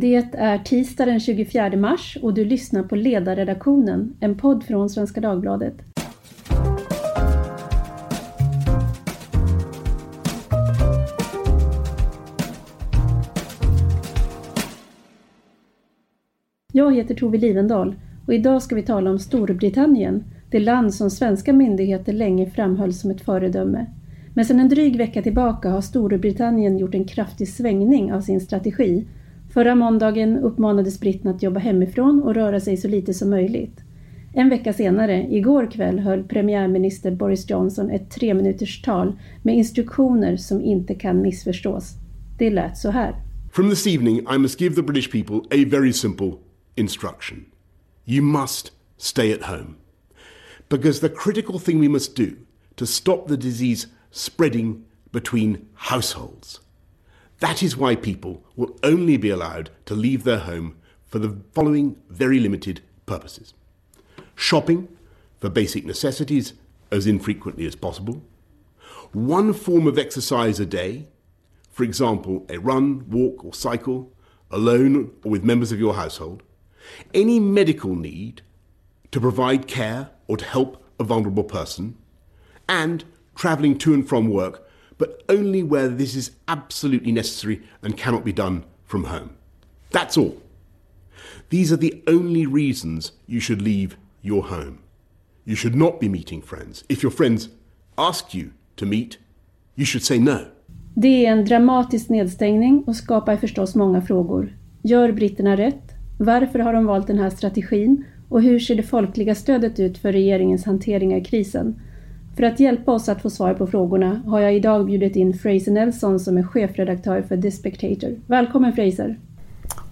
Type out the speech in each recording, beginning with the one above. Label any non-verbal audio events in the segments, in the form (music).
Det är tisdag den 24 mars och du lyssnar på Ledarredaktionen, en podd från Svenska Dagbladet. Jag heter Tove Livendal och idag ska vi tala om Storbritannien, det land som svenska myndigheter länge framhöll som ett föredöme. Men sedan en dryg vecka tillbaka har Storbritannien gjort en kraftig svängning av sin strategi. Förra måndagen uppmanades britterna att jobba hemifrån och röra sig så lite som möjligt. En vecka senare, igår kväll, höll premiärminister Boris Johnson ett tre minuters tal med instruktioner som inte kan missförstås. Det lät så här. From this evening I must give the British people a very simple instruction. You must stay at home. Because the critical thing we must do to stop the disease spreading between households. That is why people will only be allowed to leave their home for the following very limited purposes. Shopping for basic necessities as infrequently as possible, one form of exercise a day, for example, a run, walk, or cycle, alone or with members of your household, any medical need to provide care or to help a vulnerable person, and travelling to and from work, but only where this is absolutely necessary and cannot be done from home. That's all. These are the only reasons you should leave your home. You should not be meeting friends. If your friends ask you to meet, you should say no. Det är en dramatisk nedstängning och skapar förstås många frågor. Gör britterna rätt? Varför har de valt den här strategin? Och hur ser det folkliga stödet ut för regeringens hantering av krisen? För att hjälpa oss att få svar på frågorna har jag idag bjudit in Fraser Nelson som är chefredaktör för The Spectator. Välkommen Fraser!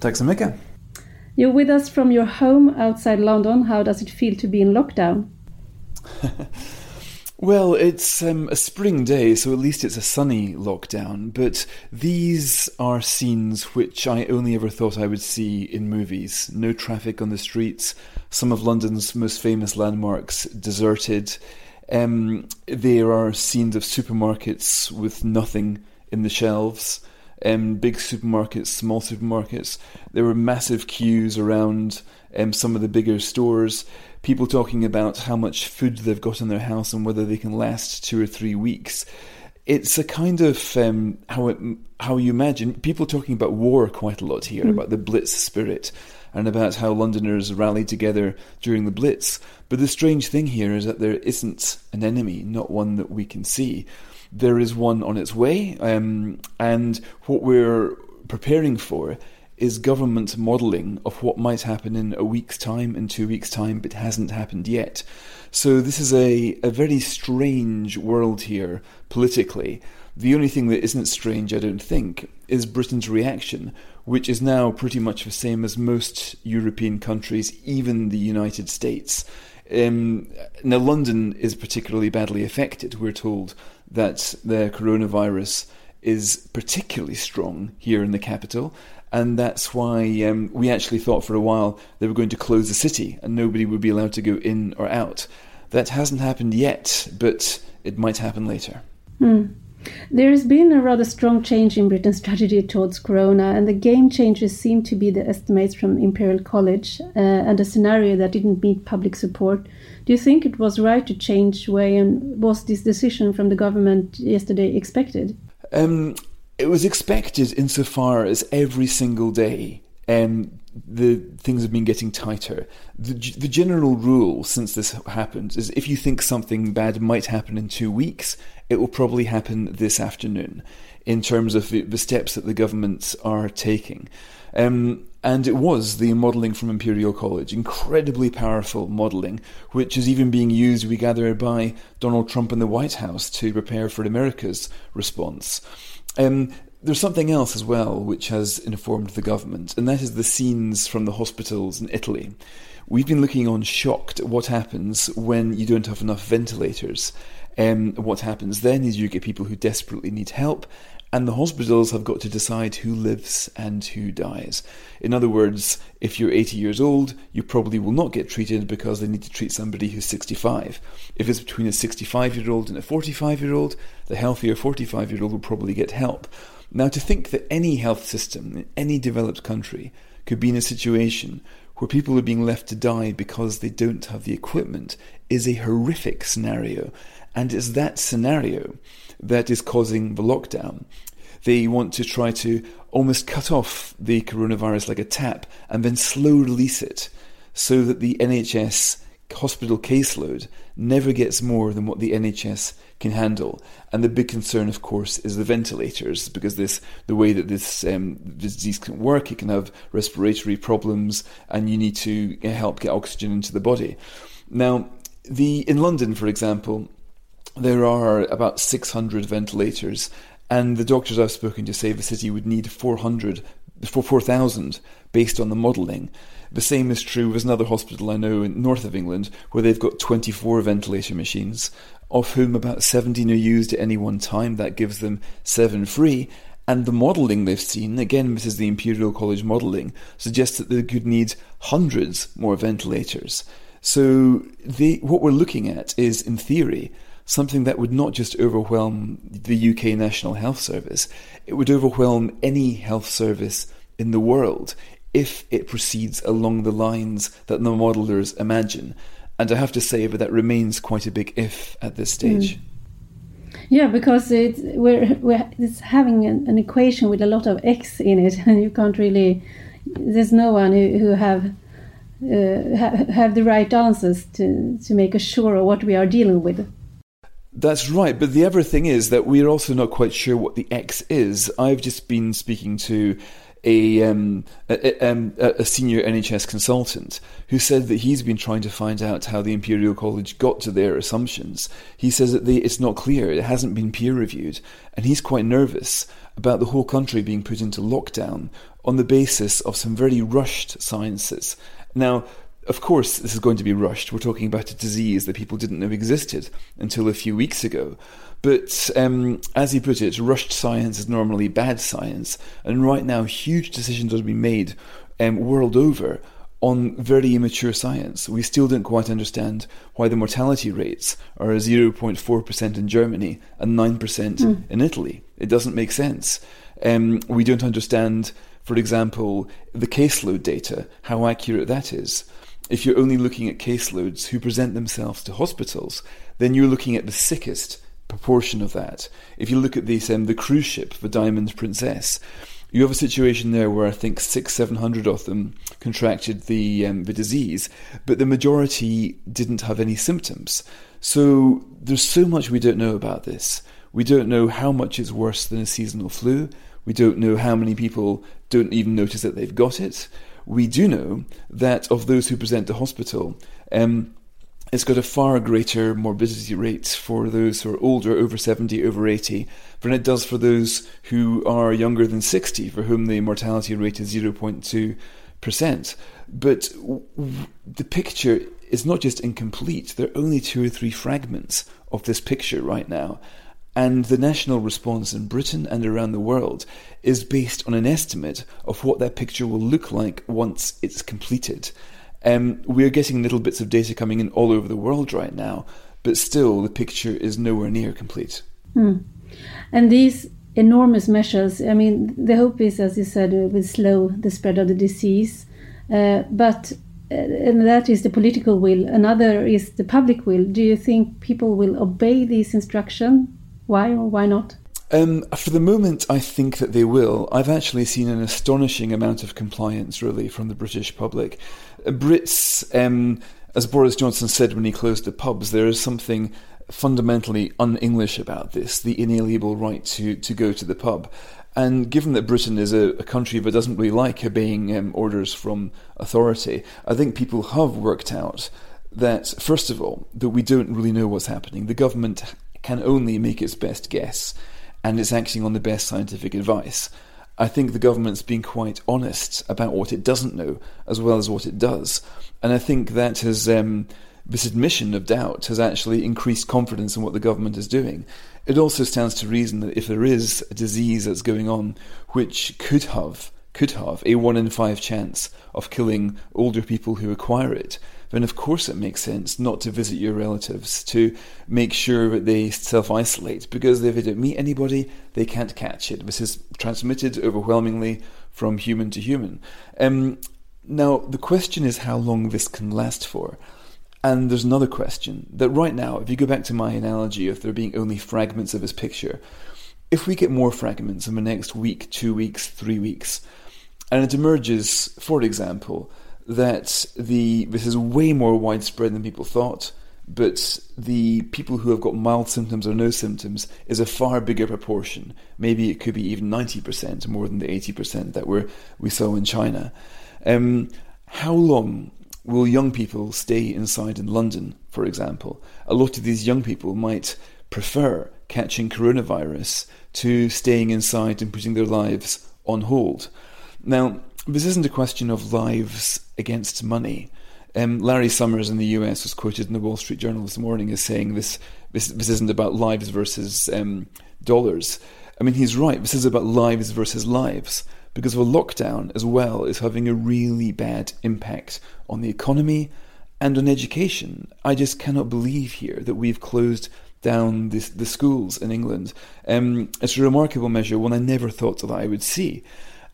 Tack så mycket! You're with us from your home outside London. How does it feel to be in lockdown? (laughs) Well, it's um, a spring day, so at least it's a sunny lockdown. But these are scenes which I only ever thought I would see in movies. No traffic on the streets, some of London's most famous landmarks deserted. Um, there are scenes of supermarkets with nothing in the shelves. Um, big supermarkets, small supermarkets. There were massive queues around um, some of the bigger stores people talking about how much food they've got in their house and whether they can last two or three weeks. It's a kind of um, how it, how you imagine people talking about war quite a lot here, mm. about the Blitz spirit, and about how Londoners rallied together during the Blitz. But the strange thing here is that there isn't an enemy, not one that we can see. There is one on its way, um, and what we're preparing for is government modelling of what might happen in a week's time, in two weeks' time, but hasn't happened yet. So this is a, a very strange world here politically. The only thing that isn't strange, I don't think, is Britain's reaction, which is now pretty much the same as most European countries, even the United States. Um, now, London is particularly badly affected. We're told that the coronavirus is particularly strong here in the capital, and that's why um, we actually thought for a while they were going to close the city and nobody would be allowed to go in or out. That hasn't happened yet, but it might happen later. Hmm. There has been a rather strong change in Britain's strategy towards Corona, and the game changers seem to be the estimates from Imperial College uh, and a scenario that didn't meet public support. Do you think it was right to change way, and was this decision from the government yesterday expected? Um, it was expected insofar as every single day um, the things have been getting tighter. The, the general rule since this happened is if you think something bad might happen in two weeks, it will probably happen this afternoon in terms of the, steps that the governments are taking. Um, and it was the modelling from Imperial College, incredibly powerful modelling, which is even being used, we gather, by Donald Trump and the White House to prepare for America's response. Um, there's something else as well which has informed the government, and that is the scenes from the hospitals in Italy. We've been looking on shocked at what happens when you don't have enough ventilators. Um, what happens then is you get people who desperately need help, and the hospitals have got to decide who lives and who dies. In other words, if you're 80 years old, you probably will not get treated because they need to treat somebody who's 65. If it's between a 65 year old and a 45 year old, the healthier 45 year old will probably get help. Now, to think that any health system in any developed country could be in a situation where people are being left to die because they don't have the equipment is a horrific scenario. And it's that scenario that is causing the lockdown. They want to try to almost cut off the coronavirus like a tap and then slow release it so that the NHS hospital caseload never gets more than what the NHS can handle. And the big concern, of course, is the ventilators, because this the way that this, um, disease can work, it can have respiratory problems, and you need to help get oxygen into the body. Now, the in London, for example, there are about 600 ventilators, and the doctors I've spoken to say the city would need 400 for 4,000 based on the modelling. The same is true with another hospital I know in north of England where they've got 24 ventilator machines, of whom about 17 are used at any one time. That gives them seven free. And the modelling they've seen, again, this is the Imperial College modelling, suggests that they could need hundreds more ventilators. So they, what we're looking at is, in theory, something that would not just overwhelm the UK National Health Service, it would overwhelm any health service in the world if it proceeds along the lines that the modelers imagine. And I have to say that that remains quite a big if at this stage. Mm. Yeah, because it's we're, we're it's having an, an, equation with a lot of x in it, (laughs) and you can't really. There's no one who, who have uh, ha, have the right answers to to make us sure of what we are dealing with. That's right, but the other thing is that we're also not quite sure what the X is. I've just been speaking to a, um, a, um, a, senior NHS consultant who said that he's been trying to find out how the Imperial College got to their assumptions. He says that they, it's not clear, it hasn't been peer reviewed, and he's quite nervous about the whole country being put into lockdown on the basis of some very rushed sciences. Now, of course, this is going to be rushed. We're talking about a disease that people didn't know existed until a few weeks ago. But um, as he put it, rushed science is normally bad science. And right now, huge decisions are being made um, world over on very immature science. We still don't quite understand why the mortality rates are 0.4% in Germany and 9% mm. in Italy. It doesn't make sense. Um, we don't understand, for example, the caseload data, how accurate that is if you're only looking at caseloads who present themselves to hospitals, then you're looking at the sickest proportion of that. If you look at this, um, the cruise ship, the Diamond Princess, you have a situation there where I think six, seven hundred of them contracted the um, the disease, but the majority didn't have any symptoms. So there's so much we don't know about this. We don't know how much is worse than a seasonal flu. We don't know how many people don't even notice that they've got it we do know that of those who present to hospital, um, it's got a far greater morbidity rate for those who are older, over 70, over 80, than it does for those who are younger than 60, for whom the mortality rate is 0.2%. But the picture is not just incomplete, there are only two or three fragments of this picture right now. And the national response in Britain and around the world is based on an estimate of what that picture will look like once it's completed. Um, we're getting little bits of data coming in all over the world right now, but still the picture is nowhere near complete. Hmm. And these enormous measures, I mean, the hope is, as you said, it will slow the spread of the disease. Uh, but uh, and that is the political will. Another is the public will. Do you think people will obey these instructions why or why not? Um, for the moment, I think that they will. I've actually seen an astonishing amount of compliance, really, from the British public. Uh, Brits, um, as Boris Johnson said when he closed the pubs, there is something fundamentally un English about this the inalienable right to, to go to the pub. And given that Britain is a, a country that doesn't really like obeying um, orders from authority, I think people have worked out that, first of all, that we don't really know what's happening. The government can only make its best guess, and it's acting on the best scientific advice. I think the government's been quite honest about what it doesn't know as well as what it does. And I think that has, um, this admission of doubt has actually increased confidence in what the government is doing. It also stands to reason that if there is a disease that's going on which could have could have a one in five chance of killing older people who acquire it, then of course it makes sense not to visit your relatives, to make sure that they self isolate, because if they don't meet anybody, they can't catch it. This is transmitted overwhelmingly from human to human. Um, now, the question is how long this can last for. And there's another question that right now, if you go back to my analogy of there being only fragments of this picture, if we get more fragments in the next week, two weeks, three weeks, and it emerges, for example, that the this is way more widespread than people thought, but the people who have got mild symptoms or no symptoms is a far bigger proportion. Maybe it could be even ninety percent more than the eighty percent that we we saw in China. Um, how long will young people stay inside in London, for example? A lot of these young people might prefer catching coronavirus to staying inside and putting their lives on hold. Now, this isn't a question of lives against money. Um, Larry Summers in the US was quoted in the Wall Street Journal this morning as saying this this, this isn't about lives versus um, dollars. I mean, he's right. This is about lives versus lives because of a lockdown as well is having a really bad impact on the economy and on education. I just cannot believe here that we've closed down the, the schools in England. Um, it's a remarkable measure, one I never thought that I would see.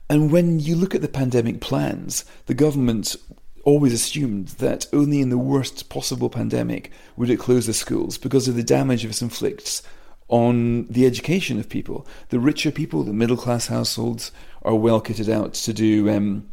And when you look at the pandemic plans, the government always assumed that only in the worst possible pandemic would it close the schools because of the damage this inflicts on the education of people. The richer people, the middle class households, are well kitted out to do um,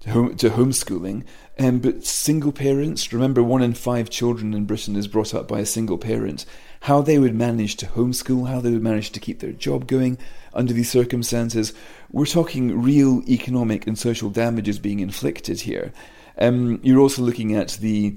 to, home, to homeschooling. Um, but single parents, remember, one in five children in Britain is brought up by a single parent. How they would manage to homeschool, how they would manage to keep their job going under these circumstances. We're talking real economic and social damages being inflicted here. Um, you're also looking at the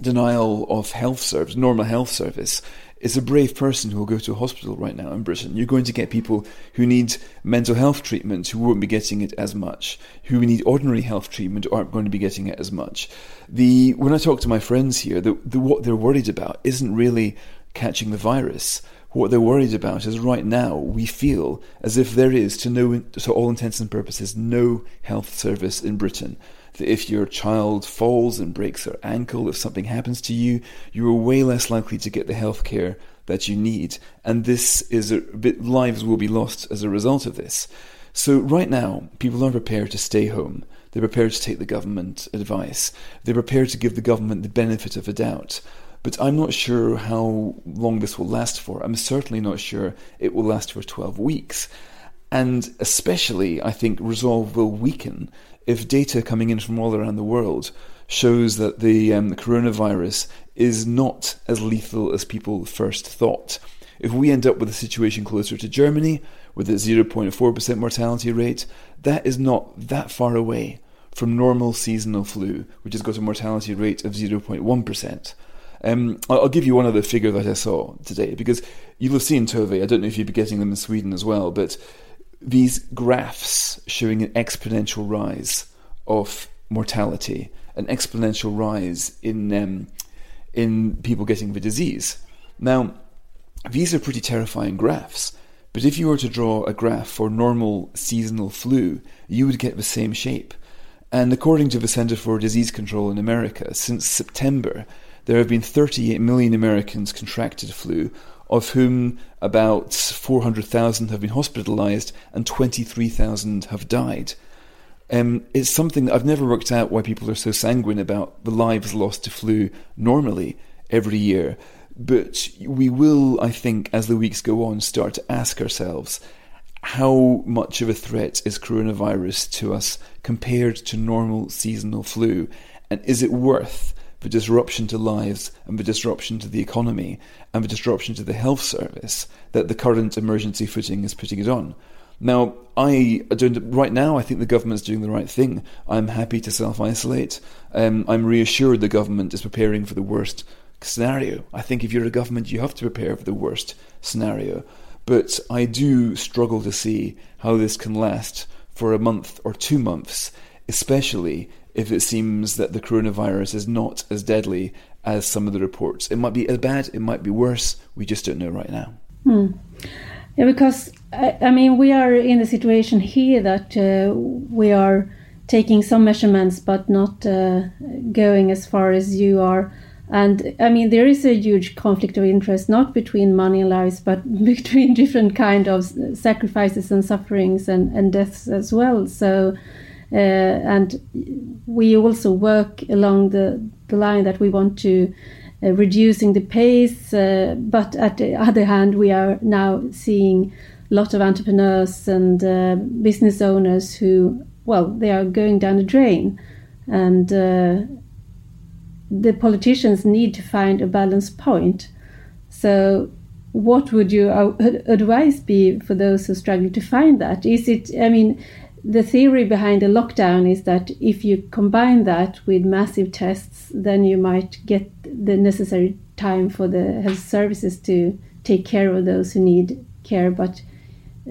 denial of health service, normal health service It's a brave person who will go to a hospital right now in Britain. You're going to get people who need mental health treatment who won't be getting it as much, who need ordinary health treatment aren't going to be getting it as much. The when I talk to my friends here, the, the, what they're worried about isn't really catching the virus. What they're worried about is right now we feel as if there is, to no, to all intents and purposes, no health service in Britain that if your child falls and breaks their ankle, if something happens to you, you are way less likely to get the health care that you need. And this is a bit, lives will be lost as a result of this. So right now, people are prepared to stay home. They're prepared to take the government advice. They're prepared to give the government the benefit of a doubt. But I'm not sure how long this will last for. I'm certainly not sure it will last for 12 weeks. And especially, I think resolve will weaken if data coming in from all around the world shows that the, um, the coronavirus is not as lethal as people first thought. If we end up with a situation closer to Germany, with a 0.4% mortality rate, that is not that far away from normal seasonal flu, which has got a mortality rate of 0.1%. Um, I'll give you one other figure that I saw today, because you'll have seen Tove, I don't know if you'd be getting them in Sweden as well, but these graphs showing an exponential rise of mortality, an exponential rise in um, in people getting the disease. Now, these are pretty terrifying graphs. But if you were to draw a graph for normal seasonal flu, you would get the same shape. And according to the Center for Disease Control in America, since September, there have been 38 million Americans contracted flu, of whom about 400,000 have been hospitalized and 23,000 have died. Um, it's something I've never worked out why people are so sanguine about the lives lost to flu normally every year. But we will, I think, as the weeks go on, start to ask ourselves how much of a threat is coronavirus to us compared to normal seasonal flu? And is it worth the disruption to lives and the disruption to the economy and the disruption to the health service that the current emergency footing is putting it on. Now, I don't, right now, I think the government's doing the right thing. I'm happy to self isolate. Um, I'm reassured the government is preparing for the worst scenario. I think if you're a government, you have to prepare for the worst scenario. But I do struggle to see how this can last for a month or two months, especially if it seems that the coronavirus is not as deadly as some of the reports. It might be as bad, it might be worse. We just don't know right now. Hmm. Yeah, because I, I mean we are in the situation here that uh, we are taking some measurements but not uh, going as far as you are. And I mean, there is a huge conflict of interest, not between money and lives, but (laughs) between different kind of sacrifices and sufferings and, and deaths as well. So, and we also work along the, the line that we want to uh, reducing the pace, uh, but at the other hand, we are now seeing a lot of entrepreneurs and uh, business owners who, well, they are going down the drain, and uh, the politicians need to find a balance point. So, what would your advice be for those who struggle to find that? Is it, I mean, the theory behind the lockdown is that if you combine that with massive tests, then you might get the necessary time for the health services to take care of those who need care. But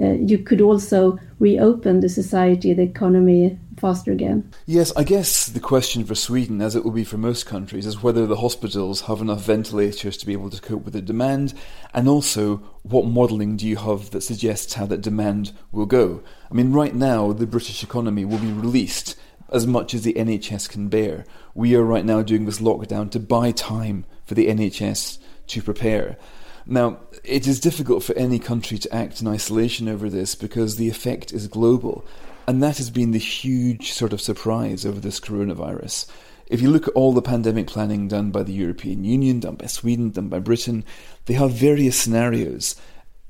uh, you could also reopen the society, the economy faster again. Yes, I guess the question for Sweden, as it will be for most countries, is whether the hospitals have enough ventilators to be able to cope with the demand, and also what modelling do you have that suggests how that demand will go. I mean, right now, the British economy will be released as much as the NHS can bear. We are right now doing this lockdown to buy time for the NHS to prepare. Now, it is difficult for any country to act in isolation over this because the effect is global. And that has been the huge sort of surprise over this coronavirus. If you look at all the pandemic planning done by the European Union, done by Sweden, done by Britain, they have various scenarios.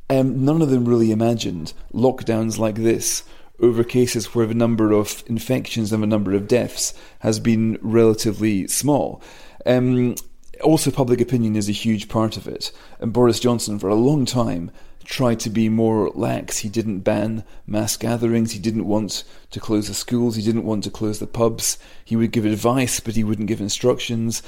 Um, none of them really imagined lockdowns like this over cases where the number of infections and the number of deaths has been relatively small. Um, also, public opinion is a huge part of it. And Boris Johnson, for a long time, tried to be more lax. He didn't ban mass gatherings. He didn't want to close the schools. He didn't want to close the pubs. He would give advice, but he wouldn't give instructions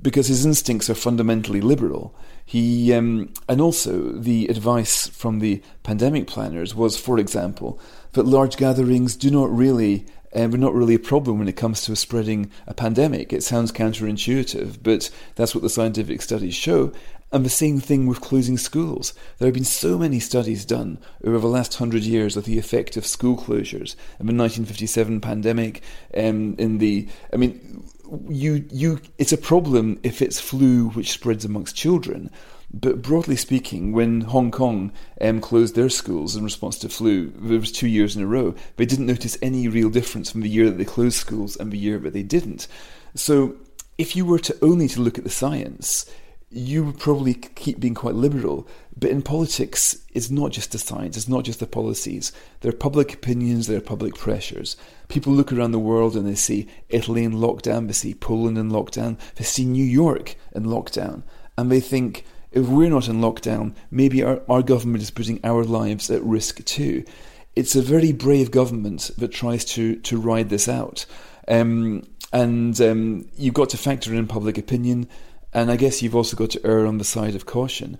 because his instincts are fundamentally liberal. He um, and also the advice from the pandemic planners was, for example, that large gatherings do not really uh, were not really a problem when it comes to spreading a pandemic. It sounds counterintuitive, but that's what the scientific studies show. And the same thing with closing schools. There have been so many studies done over the last hundred years of the effect of school closures. In the 1957 pandemic, um, in the, I mean, you, you, it's a problem if it's flu which spreads amongst children. But broadly speaking, when Hong Kong um, closed their schools in response to flu, there was two years in a row, they didn't notice any real difference from the year that they closed schools and the year that they didn't. So if you were to only to look at the science, you would probably keep being quite liberal. But in politics, it's not just the science, it's not just the policies. There are public opinions, there are public pressures. People look around the world and they see Italy in lockdown, they see Poland in lockdown, they see New York in lockdown, and they think, if we're not in lockdown, maybe our, our government is putting our lives at risk too. It's a very brave government that tries to, to ride this out. Um, and um, you've got to factor in public opinion, and I guess you've also got to err on the side of caution.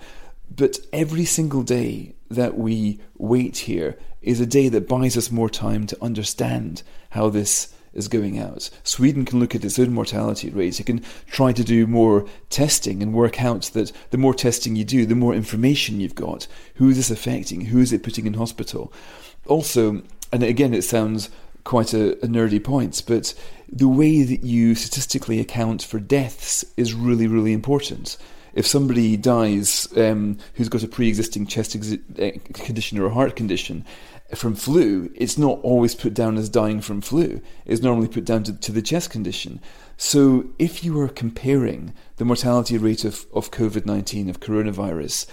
But every single day that we wait here is a day that buys us more time to understand how this is going out. Sweden can look at its own mortality rates. It can try to do more testing and work out that the more testing you do, the more information you've got. Who is this affecting? Who is it putting in hospital? Also, and again, it sounds quite a, a nerdy point, but the way that you statistically account for deaths is really, really important if somebody dies um, who's got a pre-existing chest exi- condition or a heart condition, from flu, it's not always put down as dying from flu. It's normally put down to, to the chest condition. So if you are comparing the mortality rate of, of COVID 19, of coronavirus,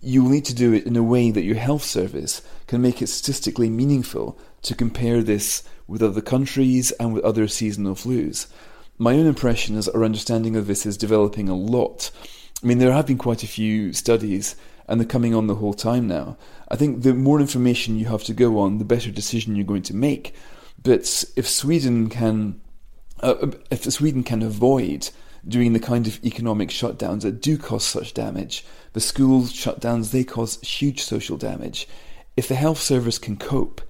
you will need to do it in a way that your health service can make it statistically meaningful to compare this with other countries and with other seasonal flus. My own impression is our understanding of this is developing a lot. I mean, there have been quite a few studies and they're coming on the whole time now. I think the more information you have to go on, the better decision you're going to make. But if Sweden can, uh, if Sweden can avoid doing the kind of economic shutdowns that do cause such damage, the school shutdowns they cause huge social damage. If the health service can cope,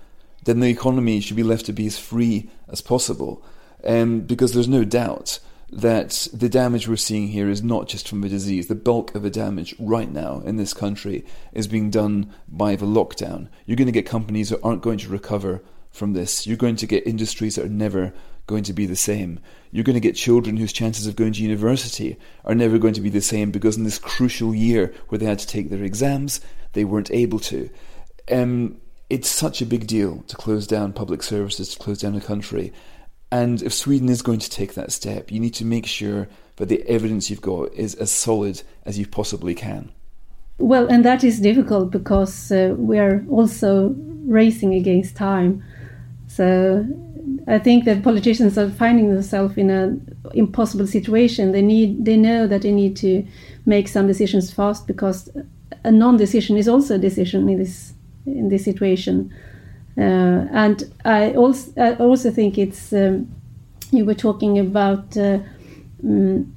then the economy should be left to be as free as possible, um, because there's no doubt that the damage we're seeing here is not just from the disease. The bulk of the damage right now in this country is being done by the lockdown. You're going to get companies that aren't going to recover from this. You're going to get industries that are never going to be the same. You're going to get children whose chances of going to university are never going to be the same because in this crucial year where they had to take their exams, they weren't able to. Um, it's such a big deal to close down public services, to close down a country. And if Sweden is going to take that step, you need to make sure that the evidence you've got is as solid as you possibly can. Well, and that is difficult because uh, we are also racing against time. So I think that politicians are finding themselves in an impossible situation. They need, they know that they need to make some decisions fast because a non-decision is also a decision in this in this situation. Uh, and I also I also think it's um, you were talking about. Uh, um,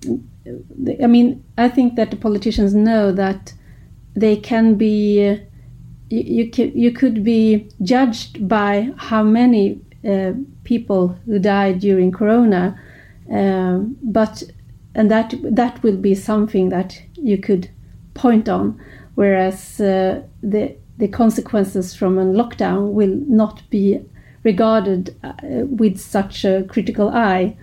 I mean, I think that the politicians know that they can be. Uh, you, you, you could be judged by how many uh, people who died during Corona, um, but and that that will be something that you could point on, whereas uh, the the consequences from a lockdown will not be regarded uh, with such a critical eye.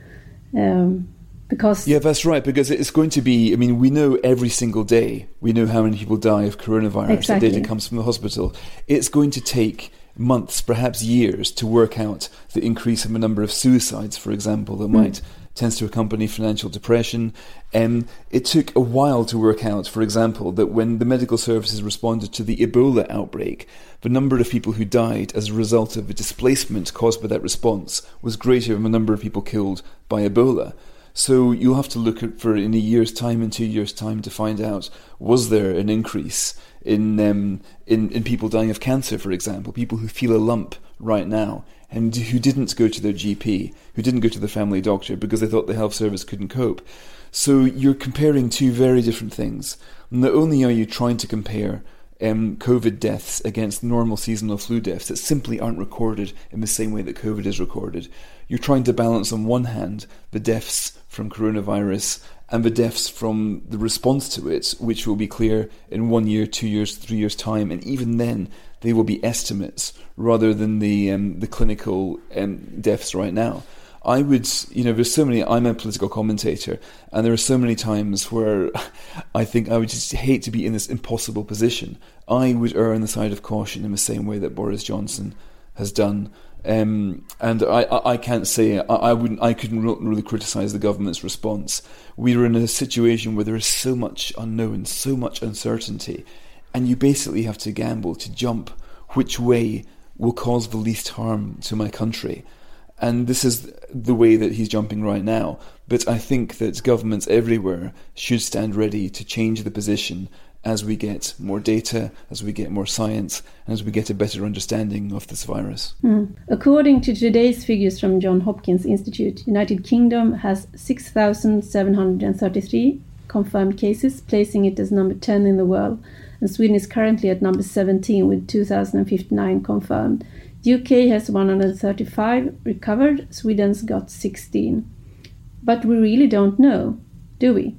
Um, because yeah, that's right. Because it's going to be. I mean, we know every single day. We know how many people die of coronavirus. Exactly. The data comes from the hospital. It's going to take months, perhaps years, to work out the increase in the number of suicides, for example, that mm. might tends to accompany financial depression. Um, it took a while to work out, for example, that when the medical services responded to the Ebola outbreak, the number of people who died as a result of the displacement caused by that response was greater than the number of people killed by Ebola. So you'll have to look at for in a year's time, in two years' time, to find out was there an increase in um, in in people dying of cancer, for example, people who feel a lump right now and who didn't go to their GP, who didn't go to their family doctor because they thought the health service couldn't cope. So you're comparing two very different things. Not only are you trying to compare um, COVID deaths against normal seasonal flu deaths that simply aren't recorded in the same way that COVID is recorded. You're trying to balance, on one hand, the deaths from coronavirus and the deaths from the response to it, which will be clear in one year, two years, three years' time, and even then, they will be estimates rather than the um, the clinical um, deaths right now. I would, you know, there's so many. I'm a political commentator, and there are so many times where (laughs) I think I would just hate to be in this impossible position. I would err on the side of caution in the same way that Boris Johnson has done. Um, and I, I, can't say I, I, wouldn't I couldn't really criticize the government's response. We are in a situation where there is so much unknown, so much uncertainty, and you basically have to gamble to jump which way will cause the least harm to my country. And this is the way that he's jumping right now. But I think that governments everywhere should stand ready to change the position as we get more data, as we get more science, and as we get a better understanding of this virus. Mm. According to today's figures from John Hopkins Institute, United Kingdom has 6,733 confirmed cases, placing it as number 10 in the world and Sweden is currently at number 17 with 2,059 confirmed. UK has 135 recovered, Sweden's got 16. But we really don't know, do we?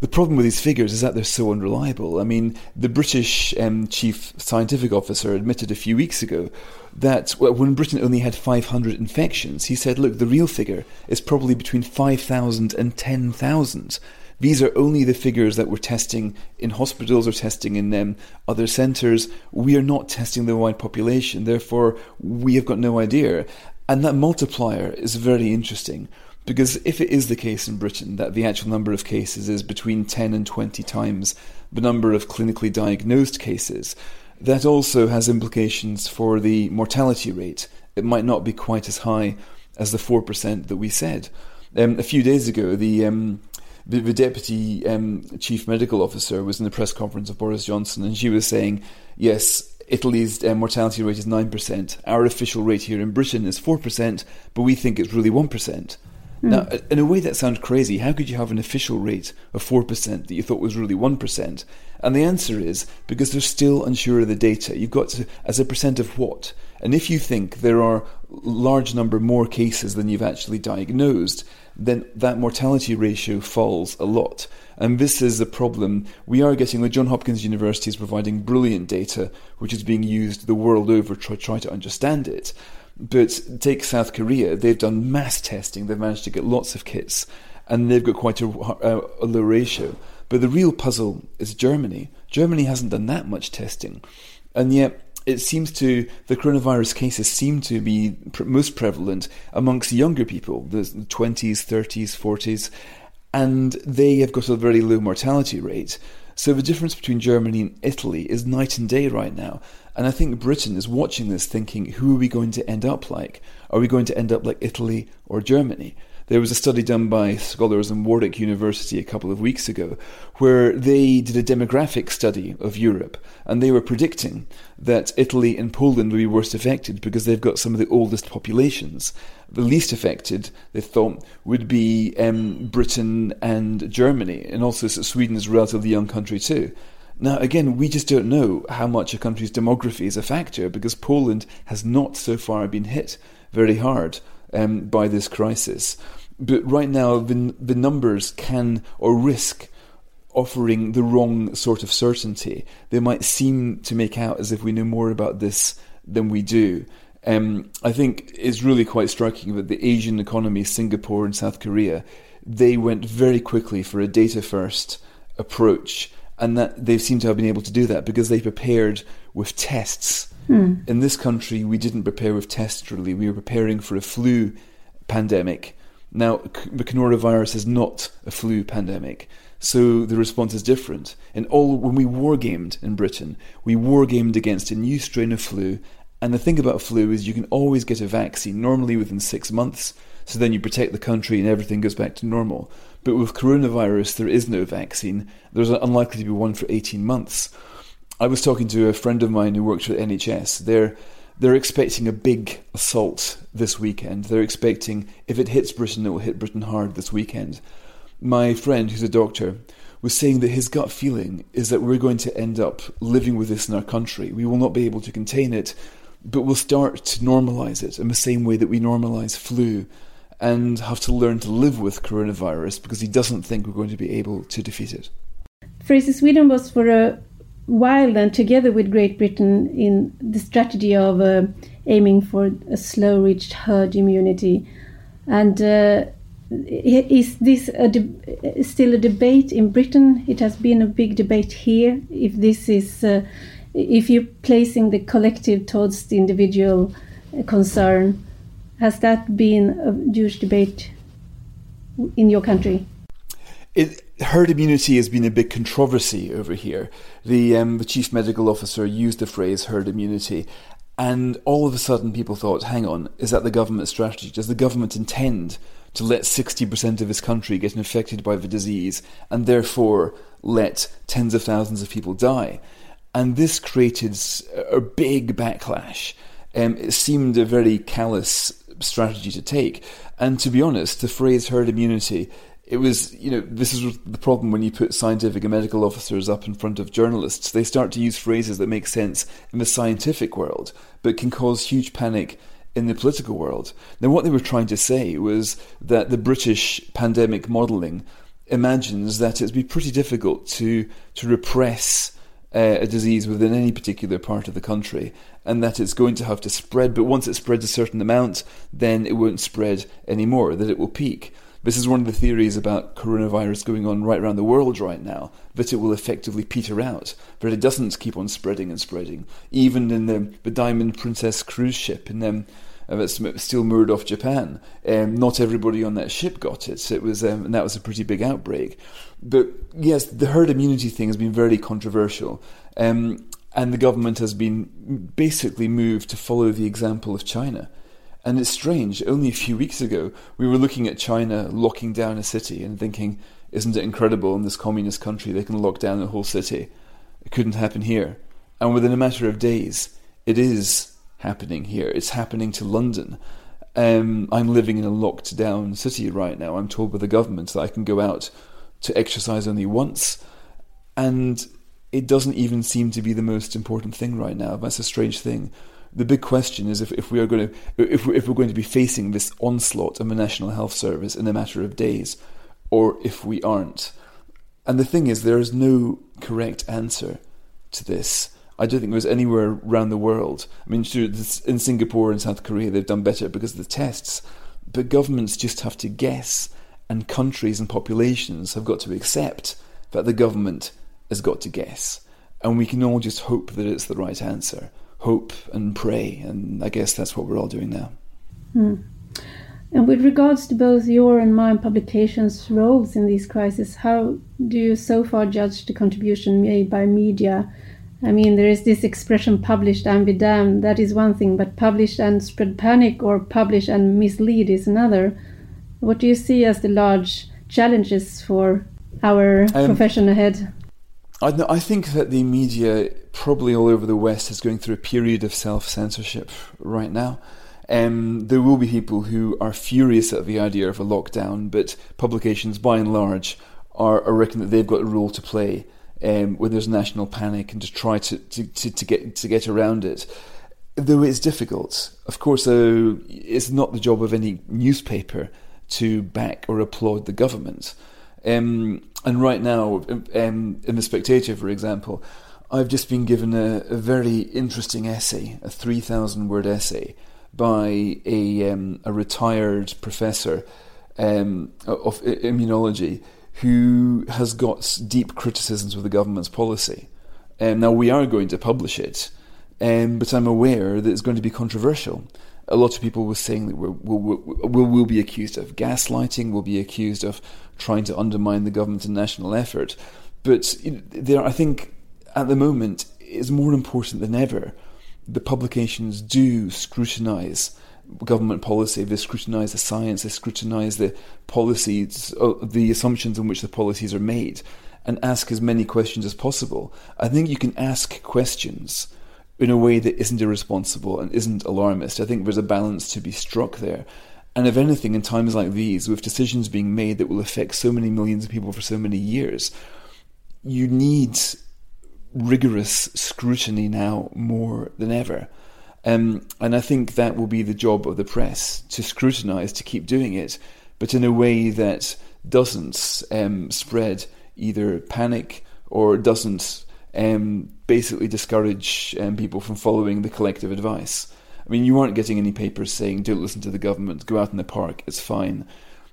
The problem with these figures is that they're so unreliable. I mean, the British um, chief scientific officer admitted a few weeks ago that when Britain only had 500 infections, he said, look, the real figure is probably between 5,000 and 10,000. These are only the figures that we're testing in hospitals or testing in um, other centres. We are not testing the wide population, therefore, we have got no idea. And that multiplier is very interesting because if it is the case in Britain that the actual number of cases is between 10 and 20 times the number of clinically diagnosed cases, that also has implications for the mortality rate. It might not be quite as high as the 4% that we said. Um, a few days ago, the um, the, the deputy um, chief medical officer was in the press conference of Boris Johnson, and she was saying, yes, Italy's uh, mortality rate is 9%. Our official rate here in Britain is 4%, but we think it's really 1%. Mm. Now, in a way, that sounds crazy. How could you have an official rate of 4% that you thought was really 1%? And the answer is because they're still unsure of the data. You've got to, as a percent of what? And if you think there are large number more cases than you've actually diagnosed, then that mortality ratio falls a lot. And this is a problem. We are getting, the John Hopkins University is providing brilliant data, which is being used the world over to try to understand it. But take South Korea, they've done mass testing, they've managed to get lots of kits, and they've got quite a, a, a low ratio. But the real puzzle is Germany. Germany hasn't done that much testing. And yet, it seems to the coronavirus cases seem to be pr- most prevalent amongst younger people, the 20s, 30s, 40s, and they have got a very low mortality rate. So the difference between Germany and Italy is night and day right now. And I think Britain is watching this thinking, who are we going to end up like? Are we going to end up like Italy or Germany? There was a study done by scholars in Warwick University a couple of weeks ago where they did a demographic study of Europe and they were predicting that Italy and Poland would be worst affected because they've got some of the oldest populations. The least affected, they thought, would be um, Britain and Germany, and also Sweden is a relatively young country too. Now, again, we just don't know how much a country's demography is a factor because Poland has not so far been hit very hard um, by this crisis. But right now, the, the numbers can or risk offering the wrong sort of certainty. They might seem to make out as if we know more about this than we do. Um, I think it's really quite striking that the Asian economies, Singapore and South Korea, they went very quickly for a data first approach, and that they seem to have been able to do that because they prepared with tests. Hmm. In this country, we didn't prepare with tests really. We were preparing for a flu pandemic now, the coronavirus is not a flu pandemic, so the response is different. And all when we wargamed in Britain, we wargamed against a new strain of flu. And the thing about flu is you can always get a vaccine, normally within six months. So then you protect the country and everything goes back to normal. But with coronavirus, there is no vaccine. There's unlikely to be one for 18 months. I was talking to a friend of mine who works for the NHS. They're they're expecting a big assault this weekend. They're expecting, if it hits Britain, it will hit Britain hard this weekend. My friend, who's a doctor, was saying that his gut feeling is that we're going to end up living with this in our country. We will not be able to contain it, but we'll start to normalize it in the same way that we normalize flu and have to learn to live with coronavirus because he doesn't think we're going to be able to defeat it. Fraser Sweden was for a while then together with Great Britain in the strategy of uh, aiming for a slow reached herd immunity. And uh, is this a still a debate in Britain? It has been a big debate here. If this is, uh, if you're placing the collective towards the individual concern, has that been a huge debate in your country? It, herd immunity has been a big controversy over here. The um, the chief medical officer used the phrase herd immunity, and all of a sudden people thought, "Hang on, is that the government strategy? Does the government intend to let sixty percent of his country get infected by the disease, and therefore let tens of thousands of people die?" And this created a big backlash. Um, it seemed a very callous strategy to take. And to be honest, the phrase herd immunity it was, you know, this is the problem when you put scientific and medical officers up in front of journalists. They start to use phrases that make sense in the scientific world, but can cause huge panic in the political world. Now, what they were trying to say was that the British pandemic modelling imagines that it'd be pretty difficult to to repress uh, a disease within any particular part of the country, and that it's going to have to spread. But once it spreads a certain amount, then it won't spread anymore. That it will peak. This is one of the theories about coronavirus going on right around the world right now, that it will effectively peter out, that it doesn't keep on spreading and spreading. Even in the, the Diamond Princess cruise ship in them, uh, that's still moored off Japan. Um, not everybody on that ship got it. it was, um, and that was a pretty big outbreak. But yes, the herd immunity thing has been very controversial. Um, and the government has been basically moved to follow the example of China. And it's strange, only a few weeks ago, we were looking at China locking down a city and thinking, isn't it incredible in this communist country they can lock down a whole city? It couldn't happen here. And within a matter of days, it is happening here. It's happening to London. Um, I'm living in a locked down city right now. I'm told by the government that I can go out to exercise only once, and it doesn't even seem to be the most important thing right now. That's a strange thing. The big question is if, if we are going to if we, if we're going to be facing this onslaught of the National Health Service in a matter of days, or if we aren't. And the thing is, there is no correct answer to this. I don't think there's anywhere around the world. I mean, in Singapore and South Korea, they've done better because of the tests, but governments just have to guess, and countries and populations have got to accept that the government has got to guess. And we can all just hope that it's the right answer. Hope and pray. And I guess that's what we're all doing now. Hmm. And with regards to both your and my publications' roles in these crises, how do you so far judge the contribution made by media? I mean, there is this expression published and be damned, that is one thing, but publish and spread panic or publish and mislead is another. What do you see as the large challenges for our um, profession ahead? I, I think that the media, probably all over the West, is going through a period of self censorship right now. Um, there will be people who are furious at the idea of a lockdown, but publications, by and large, are, are reckon that they've got a role to play um, when there's national panic and to try to, to, to, to, get to get around it. Though it's difficult, of course. Though it's not the job of any newspaper to back or applaud the government. Um, and right now, um, in The Spectator, for example, I've just been given a, a very interesting essay, a 3,000 word essay, by a, um, a retired professor um, of immunology who has got deep criticisms of the government's policy. Um, now, we are going to publish it, um, but I'm aware that it's going to be controversial a lot of people were saying that we'll, we'll, we'll, be accused of gaslighting, we'll be accused of trying to undermine the government and national effort. But there, I think at the moment, it's more important than ever. The publications do scrutinise government policy, they scrutinise the science, they scrutinise the policies, uh, the assumptions on which the policies are made, and ask as many questions as possible. I think you can ask questions in a way that isn't irresponsible and isn't alarmist. I think there's a balance to be struck there. And if anything, in times like these, with decisions being made that will affect so many millions of people for so many years, you need rigorous scrutiny now more than ever. Um, and I think that will be the job of the press to scrutinise, to keep doing it, but in a way that doesn't um, spread either panic or doesn't um, basically discourage um, people from following the collective advice. I mean, you aren't getting any papers saying don't listen to the government, go out in the park, it's fine.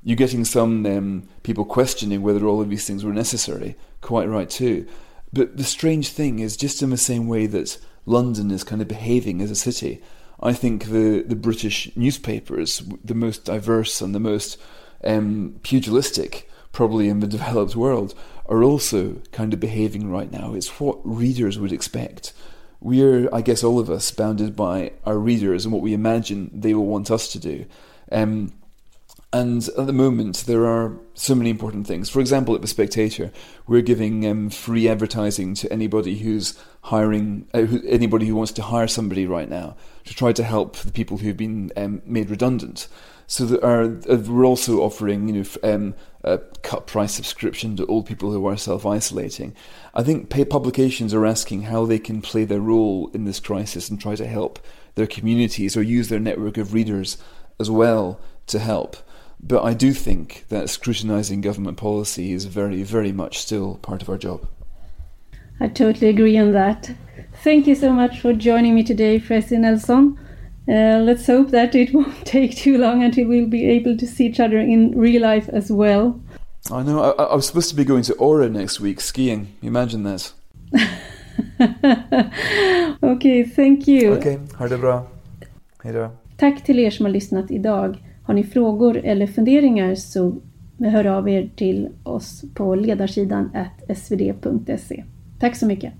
You're getting some um, people questioning whether all of these things were necessary, quite right too. But the strange thing is, just in the same way that London is kind of behaving as a city, I think the, the British newspapers, the most diverse and the most um, pugilistic probably in the (laughs) developed world, are also kind of behaving right now. It's what readers would expect. We're, I guess, all of us bounded by our readers and what we imagine they will want us to do. Um, and at the moment, there are so many important things. For example, at The Spectator, we're giving um, free advertising to anybody who's hiring, uh, who, anybody who wants to hire somebody right now to try to help the people who've been um, made redundant. So that are, uh, we're also offering, you know, um, a cut price subscription to all people who are self isolating. I think publications are asking how they can play their role in this crisis and try to help their communities or use their network of readers as well to help. But I do think that scrutinising government policy is very, very much still part of our job. I totally agree on that. Thank you so much for joining me today, Fraser Nelson. Uh, let's hope that it (laughs) won't take too long until we'll be able to see each other in real life as well. I know. I, I was supposed to be going to Åre next week skiing. Imagine that. (laughs) okay, thank you. okay, ha det bra. Hejdå. Tack till er som har lyssnat idag. Har ni frågor eller funderingar så hör av er till oss på ledarsidan svd.se. Tack så mycket.